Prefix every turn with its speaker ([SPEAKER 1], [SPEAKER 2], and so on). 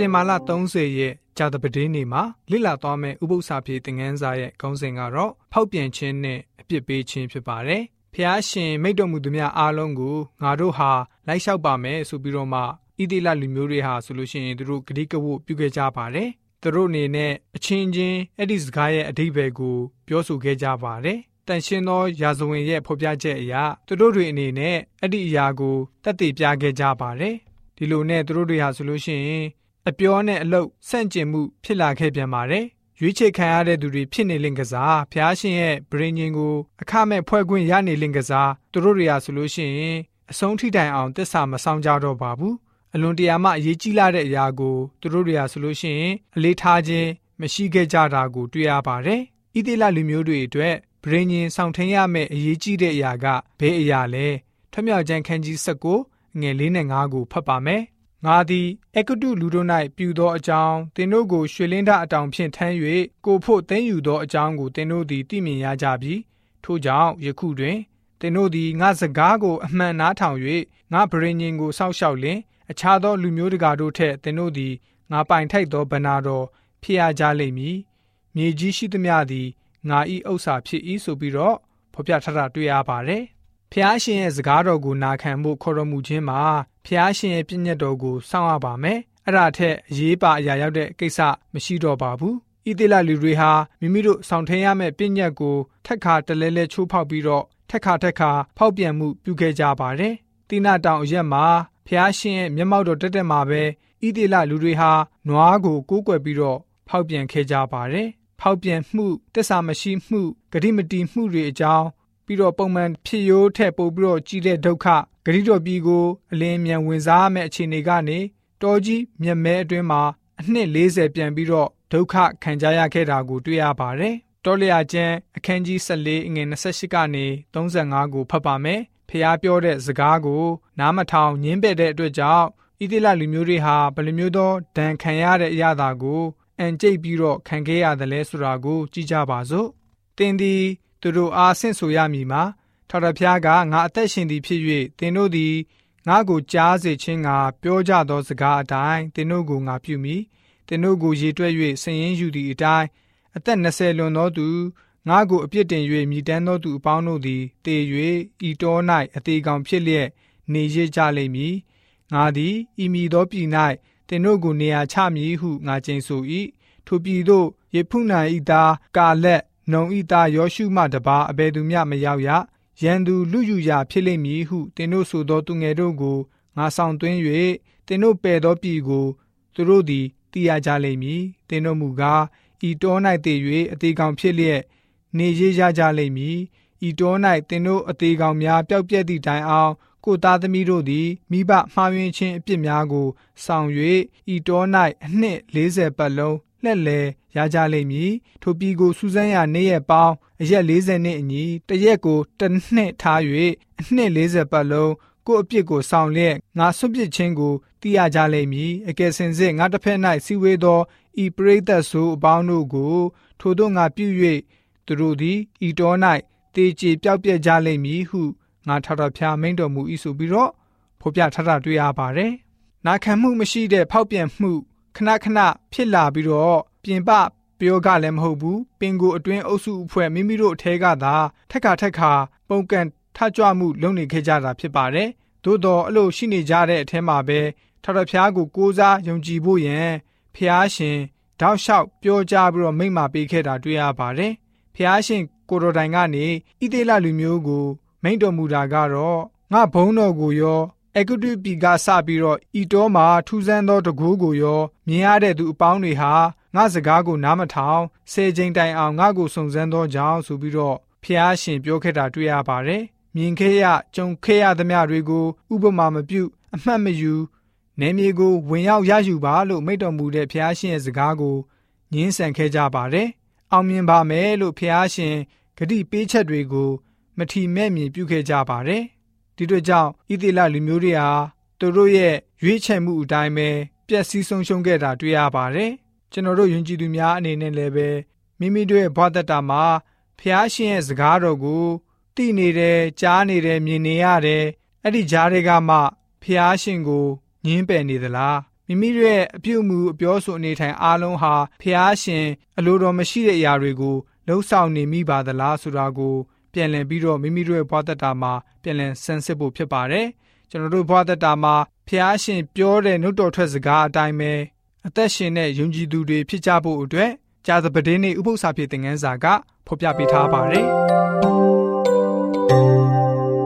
[SPEAKER 1] တင်မာလ30ရက်ဂျာတပဒေးနေ့မှာလစ်လာသွားမဲ့ဥပု္ပ္ပစာပြေသင်ခန်းစာရဲ့ခေါင်းစဉ်ကတော့ဖောက်ပြန်ခြင်းနဲ့အပြစ်ပေးခြင်းဖြစ်ပါတယ်။ဖျားရှင်မိတ်တော်မူသူများအားလုံးကိုငါတို့ဟာလိုက်လျှောက်ပါမယ်ဆိုပြီးတော့မှဣတိလလူမျိုးတွေဟာဆိုလို့ရှိရင်သူတို့ဂတိကဝတ်ပြုခဲ့ကြပါတယ်။သူတို့အနေနဲ့အချင်းချင်းအဲ့ဒီစကားရဲ့အဓိပ္ပာယ်ကိုပြောဆိုခဲ့ကြပါတယ်။တန်ရှင်းသောရာဇဝင်ရဲ့ဖော်ပြချက်အရသူတို့တွေအနေနဲ့အဲ့ဒီအရာကိုတတ်သိပြခဲ့ကြပါတယ်။ဒီလိုနဲ့သူတို့တွေဟာဆိုလို့ရှိရင် အပြောနဲ့အလုပ်ဆန့်ကျင်မှုဖြစ်လာခဲ့ပြန်ပါတယ်။ရွေးချယ်ခံရတဲ့သူတွေဖြစ်နေလင့်ကစားဖျားရှင်ရဲ့ဗြိဉ္ဉ်ကိုအခမဲ့ဖွဲ့ခွင့်ရနေလင့်ကစားသူတို့တွေဟာဆိုလို့ရှိရင်အဆုံးထိတိုင်အောင်တစ္ဆာမဆောင်ကြတော့ပါဘူး။အလွန်တရာမှအရေးကြီးလာတဲ့အရာကိုသူတို့တွေဟာဆိုလို့ရှိရင်အလေးထားခြင်းမရှိခဲ့ကြတာကိုတွေ့ရပါတယ်။ဣတိလလူမျိုးတွေအတွက်ဗြိဉ္ဉ်ဆောင်ထင်းရမယ့်အရေးကြီးတဲ့အရာကဘယ်အရာလဲ။ထမြောက်ကျမ်းခန်းကြီး19ငယ်၄နဲ့၅ကိုဖတ်ပါမယ်။ ငါသည်အကတုလူတို့၌ပြူသောအကြောင်းသင်တို့ကိုရွှေလင်းထအတောင်ဖြင့်ထမ်း၍ကိုဖို့သိမ်းယူသောအကြောင်းကိုသင်တို့သည်သိမြင်ရကြပြီထို့ကြောင့်ယခုတွင်သင်တို့သည်ငါစကားကိုအမှန်နားထောင်၍ငါဗြိဉ္ဉ်ကိုစောက်ရှောက်လင်အခြားသောလူမျိုးတကာတို့ထက်သင်တို့သည်ငါပိုင်ထိုက်သောဗနာတော်ဖြစ်ရကြလိမ့်မည်မြေကြီးရှိသမျှသည်ငါဤဥစ္စာဖြစ်၏ဆိုပြီးတော့ဖော်ပြထားတာတွေ့ရပါတယ် ဖျားရှင်ရဲ့စကားတော်ကိုနာခံဖို့ခေါ်တော်မူခြင်းမှာဖျားရှင်ရဲ့ပြည့်ညတ်တော်ကိုစောင့်ရပါမယ်။အဲ့ဒါထက်အရေးပါအရာရောက်တဲ့ကိစ္စမရှိတော့ပါဘူး။ဣသေလလူတွေဟာမိမိတို့ဆောင်ထင်းရမယ့်ပြည့်ညတ်ကိုထက်ခါတလဲလဲချိုးဖောက်ပြီးတော့ထက်ခါထက်ခါဖောက်ပြန်မှုပြုခဲ့ကြပါတယ်။တိနာတောင်အရက်မှာဖျားရှင်ရဲ့မျက်မှောက်တော်တက်တက်မှာပဲဣသေလလူတွေဟာနွားကိုကိုးကွယ်ပြီးတော့ဖောက်ပြန်ခဲ့ကြပါတယ်။ဖောက်ပြန်မှုတစ္ဆာမရှိမှုဂတိမတီမှုတွေအကြောင်း ပြီးတော့ပုံမှန်ဖြစ်ရိုးထက်ပိုပြီးတော့ကြီးတဲ့ဒုက္ခဂရိတော်ပြည်ကိုအလင်းမြန်ဝင်စားမဲ့အခြေအနေကနေတောကြီးမြက်မဲအတွင်းမှာအနှစ်40ပြန်ပြီးတော့ဒုက္ခခံကြရခဲ့တာကိုတွေ့ရပါတယ်။တောလျာကျမ်းအခန်းကြီး14ငွေ28ကနေ35ကိုဖတ်ပါမယ်။ဖះပြောတဲ့စကားကိုနားမထောင်ညင်းပယ်တဲ့အတွက်ကြောင့်ဣတိလလူမျိုးတွေဟာဘယ်လိုမျိုးသောဒဏ်ခံရတဲ့အရာသာကိုအန်ကျိတ်ပြီးတော့ခံခဲ့ရတယ်လဲဆိုတာကို ကြည့်ကြပါစို့။သင်သည် သူတို့အားဆင့်ဆိုရမည်မှာထာဝရဘုရားကငါအသက်ရှင်သည်ဖြစ်၍သင်တို့သည်ငါကိုကြားစေခြင်းကပြောကြသောစကားအတိုင်းသင်တို့ကိုငါပြုမိသင်တို့ကိုရေတွက်၍ဆင်ရင်ယူသည့်အတိုင်းအသက်20လွန်သောသူငါကိုအပြစ်တင်၍မြည်တမ်းသောသူအပေါင်းတို့သည်တေ၍ဤတော၌အသေးကောင်ဖြစ်လျက်နေရကြလိမ့်မည်ငါသည်ဤမည်သောပြည်၌သင်တို့ကိုနေရာချမည်ဟုငါကျိန်ဆို၏ထိုပြည်သို့ယေဖုန်ဤသားကာလက် နုံဤသားယောရှုမှတပါအဘယ်သူမျှမရောက်ရရန်သူလူယူရာဖြစ်လိမ့်မည်ဟုသင်တို့ဆိုသောသူငယ်တို့ကိုငါဆောင်သွင်း၍သင်တို့ပယ်သောပြည်ကိုသူတို့သည်သိရကြလိမ့်မည်သင်တို့မူကားဤတော၌တည်၍အသေးကောင်ဖြစ်လျက်နေရရကြလိမ့်မည်ဤတော၌သင်တို့အသေးကောင်များပျောက်ပြက်သည့်တိုင်အောင်ကိုသားသမီးတို့သည်မိဘမှားယွင်းခြင်းအပြစ်များကိုဆောင်၍ဤတော၌အနှစ်40ပတ်လုံးလှက်လေ ရကြလိမ့်မည်ထိုပြည်ကိုစူးစမ်းရာနေ့ရက်ပေါင်းအရက်40နှစ်အညီတရက်ကိုတစ်နှစ်ထား၍အနှစ်40ပတ်လုံးကိုအပြစ်ကိုဆောင်လျက်ငါဆွတ်ပစ်ခြင်းကိုသိရကြလိမ့်မည်အကယ်စင်စစ်ငါတစ်ဖက်၌စီဝေသောဤပရိသတ်ဆိုအပေါင်းတို့ကို ထိုတို့ငါပြု၍သူတို့သည်ဤတော်၌တေချေပျောက်ပြက်ကြလိမ့်မည်ဟုငါထထဖျားမိန်တော်မူ၏ဆိုပြီးတော့ဖော်ပြထထတွေ့ရပါတယ်နာခံမှုမရှိတဲ့ဖောက်ပြန်မှုခဏခဏဖြစ်လာပြီးတော့ ပြင်ပပြောကလည်းမဟုတ်ဘူးပင်ကိုအတွင်းအုပ်စုအဖွဲ့မိမိတို့အထဲကသာထက်ခါထက်ခါပုံကန်ထကြွမှုလုပ်နေခဲ့ကြတာဖြစ်ပါတယ်သို့တော့အဲ့လိုရှိနေကြတဲ့အထဲမှာပဲထော်တော်ဖျားကိုကိုးစားယုံကြည်ဖို့ယင်ဖျားရှင်တောက်လျှောက်ပြောကြားပြီးတော့မိန့်မာပေးခဲ့တာတွေ့ရပါတယ်ဖျားရှင်ကိုတော်တိုင်ကနေဣသေလလူမျိုးကို မိန့်တော်မူတာကတော့ငါဘုန်းတော်ကိုရောအဂုတုပီကစပြီးတော့ဤတော်မှာထူးဆန်းသောတကူးကိုရောမြင်ရတဲ့သူအပေါင်းတွေဟာ ငါစကားကိုနားမထောင်ဆယ်ချိန်တိုင်အောင်ငါကိုစုံစမ်းသောကြောင့်ဆိုပြီးတော့ဖျားရှင်ပြောခဲ့တာတွေ့ရပါတယ်။မြင်ခဲ့ရကြုံခဲ့ရသမျှတွေကိုဥပမာမပြုအမှတ်မယူနေမြေကိုဝင်ရောက်ရယူပါလို့မိန့်တော်မူတဲ့ဖျားရှင်ရဲ့စကားကိုညှင်းဆန်ခဲ့ကြပါတယ်။အောင်မြင်ပါမယ်လို့ဖျားရှင်ဂတိပေးချက်တွေကိုမထီမဲ့မြင်ပြုခဲ့ကြပါတယ်။ဒီတို့ကြောင့်ဣသေလလူမျိုးတွေဟာသူတို့ရဲ့ရွေးချယ်မှုအတိုင်းပဲပျက်စီးဆုံးရှုံးခဲ့တာတွေ့ရပါတယ်။ ကျွန်တော်တို့ယဉ်ကျေးသူများအနေနဲ့လည်းပဲမိမိတို့ရဲ့ဘဝတတမှာဖျားရှင်ရဲ့စကားတော်ကိုသိနေတယ်ကြားနေတယ်မြင်နေရတယ်အဲ့ဒီကြားတွေကမှဖျားရှင်ကိုညင်းပယ်နေသလားမိမိမိတို့ရဲ့အပြုအမူအပြောဆိုအနေထိုင်အားလုံးဟာဖျားရှင်အလိုတော်မရှိတဲ့အရာတွေကိုလှုပ်ဆောင်နေမိပါသလားဆိုတာကိုပြန်လည်ပြီးတော့မိမိတို့ရဲ့ဘဝတတာမှာပြန်လည်ဆန်းစစ်ဖို့ဖြစ်ပါတယ်ကျွန်တော်တို့ဘဝတတာမှာဖျားရှင်ပြောတဲ့နှုတ်တော်ထွက်စကားအတိုင်းပဲ အသက်ရှင်တဲ့ယုံကြည်သူတွေဖြစ်ကြဖို့အတွက်ကြာသပတေးနေ့ဥပုသ္စာပြေသင်ခန်းစာကဖော်ပြပေးထားပါတယ်